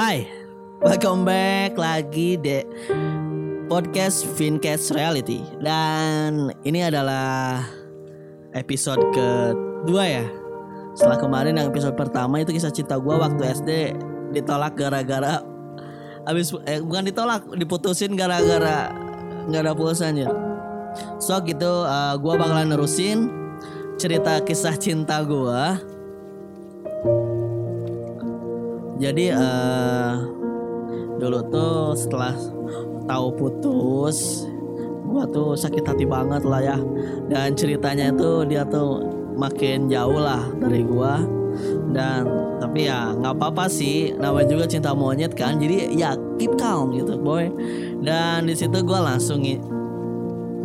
Hai, welcome back lagi di podcast Fincast Reality. Dan ini adalah episode kedua ya. Setelah kemarin yang episode pertama itu kisah cinta gue waktu SD Ditolak gara-gara Abis, eh, bukan ditolak, diputusin gara-gara nggak ada pulsanya So gitu, uh, gue bakalan nerusin cerita kisah cinta gue jadi uh, dulu tuh setelah tahu putus gua tuh sakit hati banget lah ya. Dan ceritanya itu dia tuh makin jauh lah dari gua. Dan tapi ya nggak apa-apa sih. Namanya juga cinta monyet kan jadi ya keep calm gitu boy. Dan di situ gua langsung ng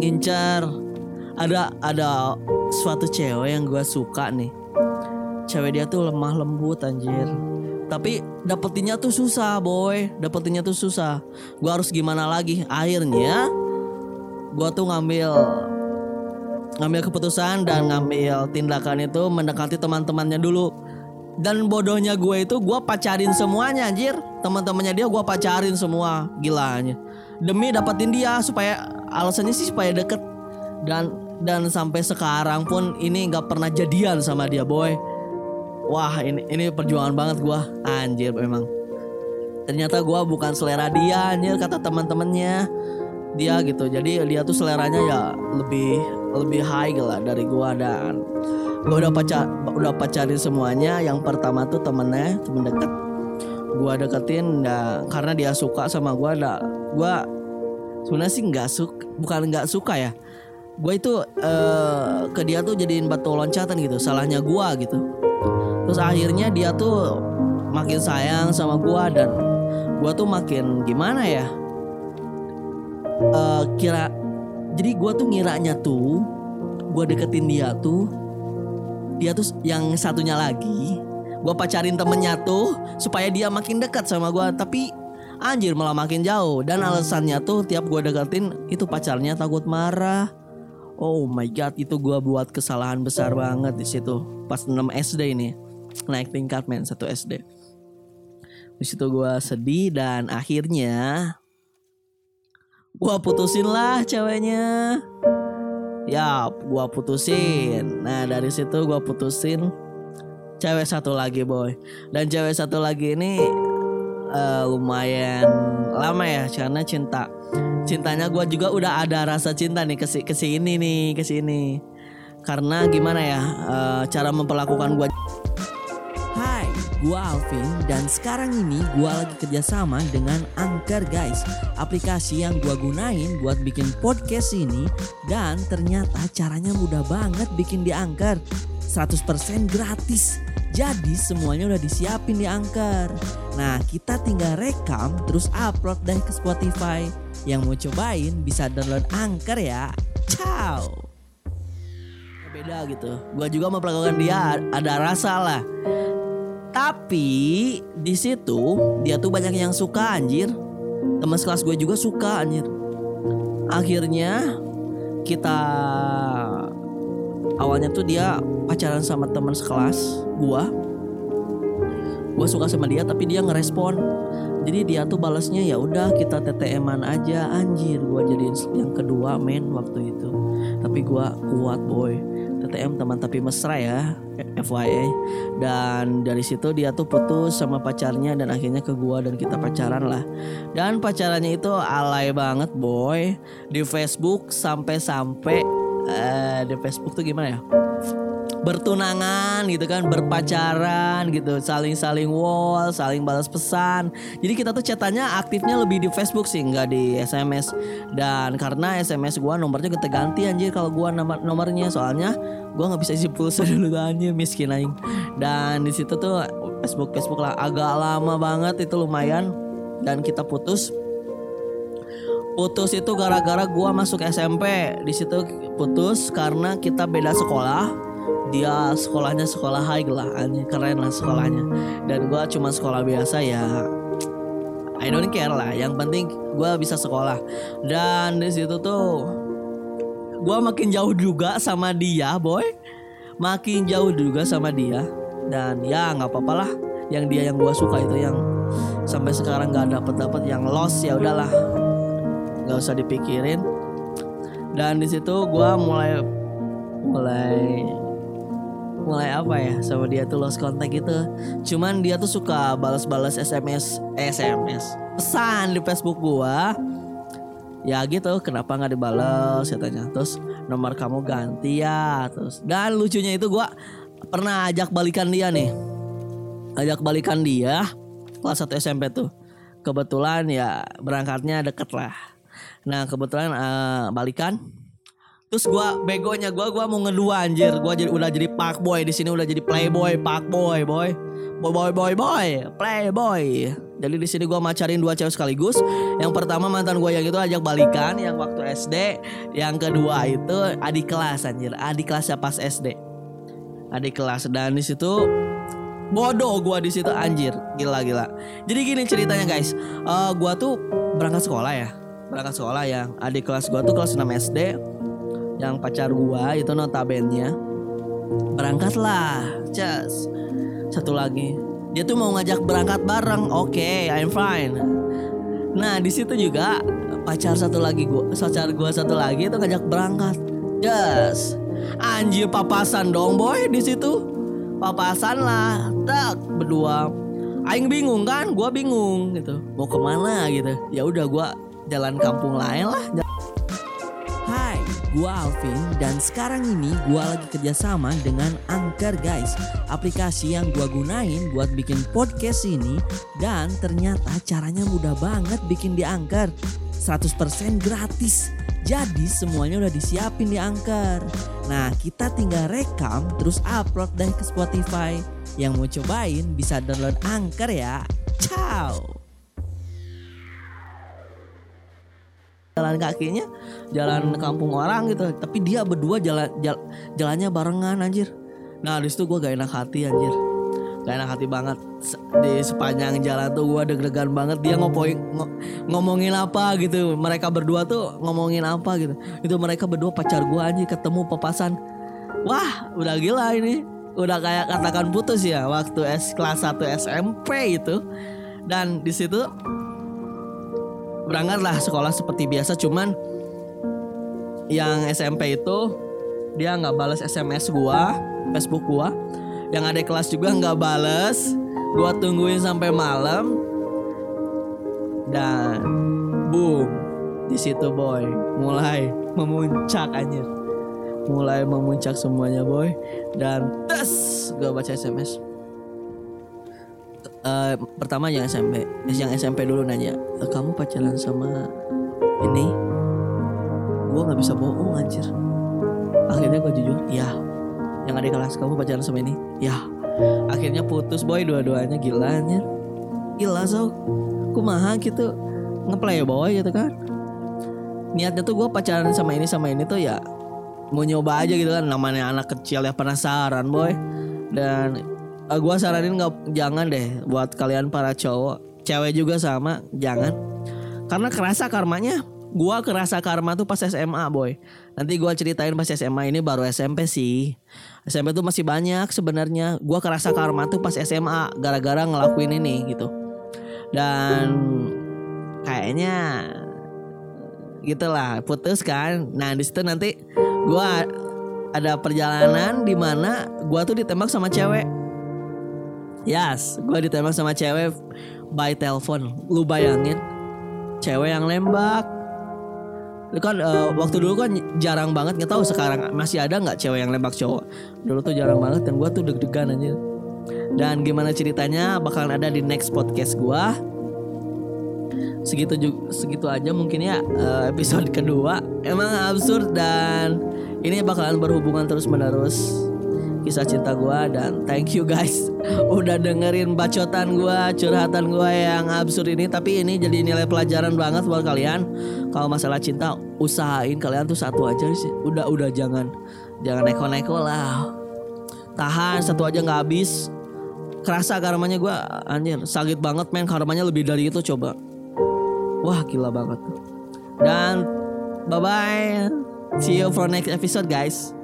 ngincar. Ada ada suatu cewek yang gua suka nih. Cewek dia tuh lemah lembut anjir tapi dapetinnya tuh susah boy. Dapetinnya tuh susah. Gua harus gimana lagi? Akhirnya gua tuh ngambil ngambil keputusan dan ngambil tindakan itu mendekati teman-temannya dulu. Dan bodohnya gue itu gue pacarin semuanya anjir. Teman-temannya dia gue pacarin semua. Gilanya demi dapetin dia supaya alasannya sih supaya deket. Dan dan sampai sekarang pun ini nggak pernah jadian sama dia boy wah ini ini perjuangan banget gua. Anjir memang. Ternyata gua bukan selera dia anjir kata teman-temannya. Dia gitu jadi dia tuh seleranya ya lebih lebih high lah dari gua dan gua udah pacar udah pacarin semuanya. Yang pertama tuh temennya temen deket. Gua deketin dan karena dia suka sama gua ada gua sebenarnya sih nggak suka bukan nggak suka ya. Gue itu uh, ke dia tuh jadiin batu loncatan gitu salahnya gua gitu terus akhirnya dia tuh makin sayang sama gua dan gua tuh makin gimana ya? Uh, kira jadi gua tuh ngiranya tuh gua deketin dia tuh dia tuh yang satunya lagi gua pacarin temennya tuh supaya dia makin dekat sama gua. Tapi anjir malah makin jauh. Dan alasannya tuh tiap gua deketin itu pacarnya takut marah Oh my god, itu gua buat kesalahan besar banget di situ pas 6 SD ini naik tingkat men satu SD. Di situ gue sedih dan akhirnya gue putusin lah ceweknya. Ya, gue putusin. Nah dari situ gue putusin cewek satu lagi boy. Dan cewek satu lagi ini uh, lumayan lama ya karena cinta. Cintanya gue juga udah ada rasa cinta nih ke ke sini nih ke sini. Karena gimana ya uh, cara memperlakukan gue Gua Alvin dan sekarang ini gua lagi kerjasama dengan Anchor guys. Aplikasi yang gua gunain buat bikin podcast ini Dan ternyata caranya mudah banget bikin di Anchor. 100% gratis. Jadi semuanya udah disiapin di Anchor. Nah kita tinggal rekam terus upload deh ke Spotify Yang mau cobain bisa download Anchor ya Ciao Beda gitu Gua juga memperlakukan dia ada rasa lah tapi di situ dia tuh banyak yang suka anjir. Teman sekelas gue juga suka anjir. Akhirnya kita awalnya tuh dia pacaran sama teman sekelas gua. Gue suka sama dia tapi dia ngerespon. Jadi dia tuh balasnya ya udah kita TTM-an aja. Anjir. Gua jadiin yang kedua main waktu itu. Tapi gua kuat boy. TTM teman tapi mesra ya FYI dan dari situ dia tuh putus sama pacarnya dan akhirnya ke gua dan kita pacaran lah. Dan pacarannya itu alay banget boy. Di Facebook sampai-sampai uh, di Facebook tuh gimana ya bertunangan gitu kan, berpacaran gitu, saling-saling wall, saling balas pesan. Jadi kita tuh chatanya aktifnya lebih di Facebook sih, nggak di SMS. Dan karena SMS gua nomornya ganti anjir kalau gua nomor nomornya soalnya gua nggak bisa isi pulsa dulu aja miskin aing. Dan di situ tuh Facebook Facebook lah agak lama banget itu lumayan dan kita putus putus itu gara-gara gua masuk SMP di situ putus karena kita beda sekolah dia sekolahnya sekolah high lah keren lah sekolahnya. Dan gue cuma sekolah biasa ya I don't care lah yang penting gue bisa sekolah. Dan di situ tuh gue makin jauh juga sama dia boy. Makin jauh juga sama dia. Dan ya nggak apa-apa lah. Yang dia yang gue suka itu yang sampai sekarang nggak dapet dapet yang lost ya udahlah. Nggak usah dipikirin. Dan di situ gue mulai mulai mulai apa ya sama dia tuh lost contact gitu. Cuman dia tuh suka balas-balas SMS eh, SMS pesan di Facebook gua ya gitu kenapa nggak dibalas? Katanya terus nomor kamu ganti ya. Terus dan lucunya itu gua pernah ajak balikan dia nih. Ajak balikan dia kelas 1 SMP tuh. Kebetulan ya berangkatnya deket lah. Nah kebetulan eh, balikan Terus gua begonya gua gua mau ngedua anjir. Gua jadi udah jadi pak boy di sini udah jadi playboy, pak boy, boy. Boy boy boy boy, playboy. Jadi di sini gua macarin dua cewek sekaligus. Yang pertama mantan gua yang itu ajak balikan yang waktu SD, yang kedua itu adik kelas anjir. Adik kelasnya pas SD. Adik kelas dan di situ bodoh gua di situ anjir. Gila gila. Jadi gini ceritanya guys. Eh gua tuh berangkat sekolah ya. Berangkat sekolah ya. Adik kelas gua tuh kelas 6 SD yang pacar gua itu notabene berangkatlah just satu lagi. Dia tuh mau ngajak berangkat bareng. Oke okay, I'm fine. Nah di situ juga pacar satu lagi gua pacar gua satu lagi itu ngajak berangkat. Just anjir papasan dong boy di situ. Papasan lah tak berdua. Aing bingung kan, gua bingung gitu, mau ke mana gitu. Ya udah gua jalan kampung lain lah. Gua Alvin dan sekarang ini gua lagi kerjasama dengan Anchor guys. Aplikasi yang gua gunain buat bikin podcast ini Dan ternyata caranya mudah banget bikin di Anchor. 100% gratis. Jadi semuanya udah disiapin di Anchor. Nah kita tinggal rekam terus upload deh ke Spotify. Yang mau cobain bisa download Anchor ya. Ciao jalan kakinya jalan kampung orang gitu. Tapi dia berdua jalan jal- jalannya barengan anjir. Nah di situ gue gak enak hati anjir. Gak enak hati banget. Di sepanjang jalan tuh gue deg-degan banget. Dia ngopoin ngo- ngomongin apa gitu. Mereka berdua tuh ngomongin apa gitu. Itu mereka berdua pacar gue anjir. Ketemu papasan. Wah udah gila ini. Udah kayak katakan putus ya waktu S kelas 1 SMP itu. Dan di situ berangkatlah sekolah seperti biasa cuman yang SMP itu dia nggak balas SMS gua Facebook gua. Yang ada kelas juga nggak balas gua tungguin sampai malam. Dan boom di situ boy mulai memuncak anjir. Mulai memuncak semuanya boy. Dan tes gua baca SMS Eh, pertama yang SMP yang SMP dulu nanya "Eh, kamu pacaran sama ini? Gue nggak bisa bohong anjir. Akhirnya gue jujur ya yang ada kelas kamu pacaran sama ini? Ya akhirnya putus boy dua-duanya gila anjir. Gila so kumaha gitu ngeplay boy gitu kan. Niatnya tuh gue pacaran sama ini sama ini tuh ya mau nyoba aja gitu kan namanya anak kecil ya penasaran boy. Dan uh, gue saranin nggak jangan deh buat kalian para cowok. Cewek juga sama jangan. Karena kerasa karmanya gua kerasa karma tuh pas SMA boy. Nanti gua ceritain pas SMA ini baru SMP sih. SMP tuh masih banyak sebenarnya. Gua kerasa karma tuh pas SMA gara-gara ngelakuin ini gitu. Dan kayaknya gitulah putus kan. Nah di situ nanti gua ada perjalanan di mana gua tuh ditembak sama cewek Yes, gue ditembak sama cewek by telepon. Lu bayangin, cewek yang nembak. Lu kan eh, waktu dulu kan jarang banget nggak tahu sekarang masih ada nggak cewek yang nembak cowok. Dulu tuh jarang banget dan gue tuh deg-degan aja. Dan gimana ceritanya bakalan ada di next podcast gue. Segitu juga, segitu aja mungkin ya eh, episode kedua. Emang absurd dan ini bakalan berhubungan terus menerus kisah cinta gua dan thank you guys. Udah dengerin bacotan gua curhatan gua yang absurd ini tapi ini jadi nilai pelajaran banget buat kalian. Kalau masalah cinta usahain kalian tuh satu aja sih. Udah udah jangan jangan neko-neko lah. Tahan satu aja nggak habis. Kerasa karmanya gua anjir sakit banget men. Karmanya lebih dari itu coba. Wah gila banget. Dan bye bye see you for next episode guys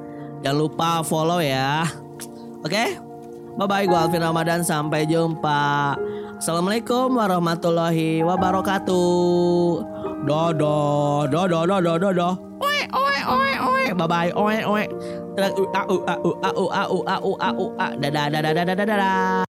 Jangan lupa follow ya. Oke? Okay? Bye-bye, gue Alvin Ramadan. Sampai jumpa. Assalamualaikum warahmatullahi wabarakatuh. Dadah, dadah, dadah, dadah. Oi, oi, oi, oi. Bye-bye, oi, oi. Dadah, dadah, dadah, dadah, dadah.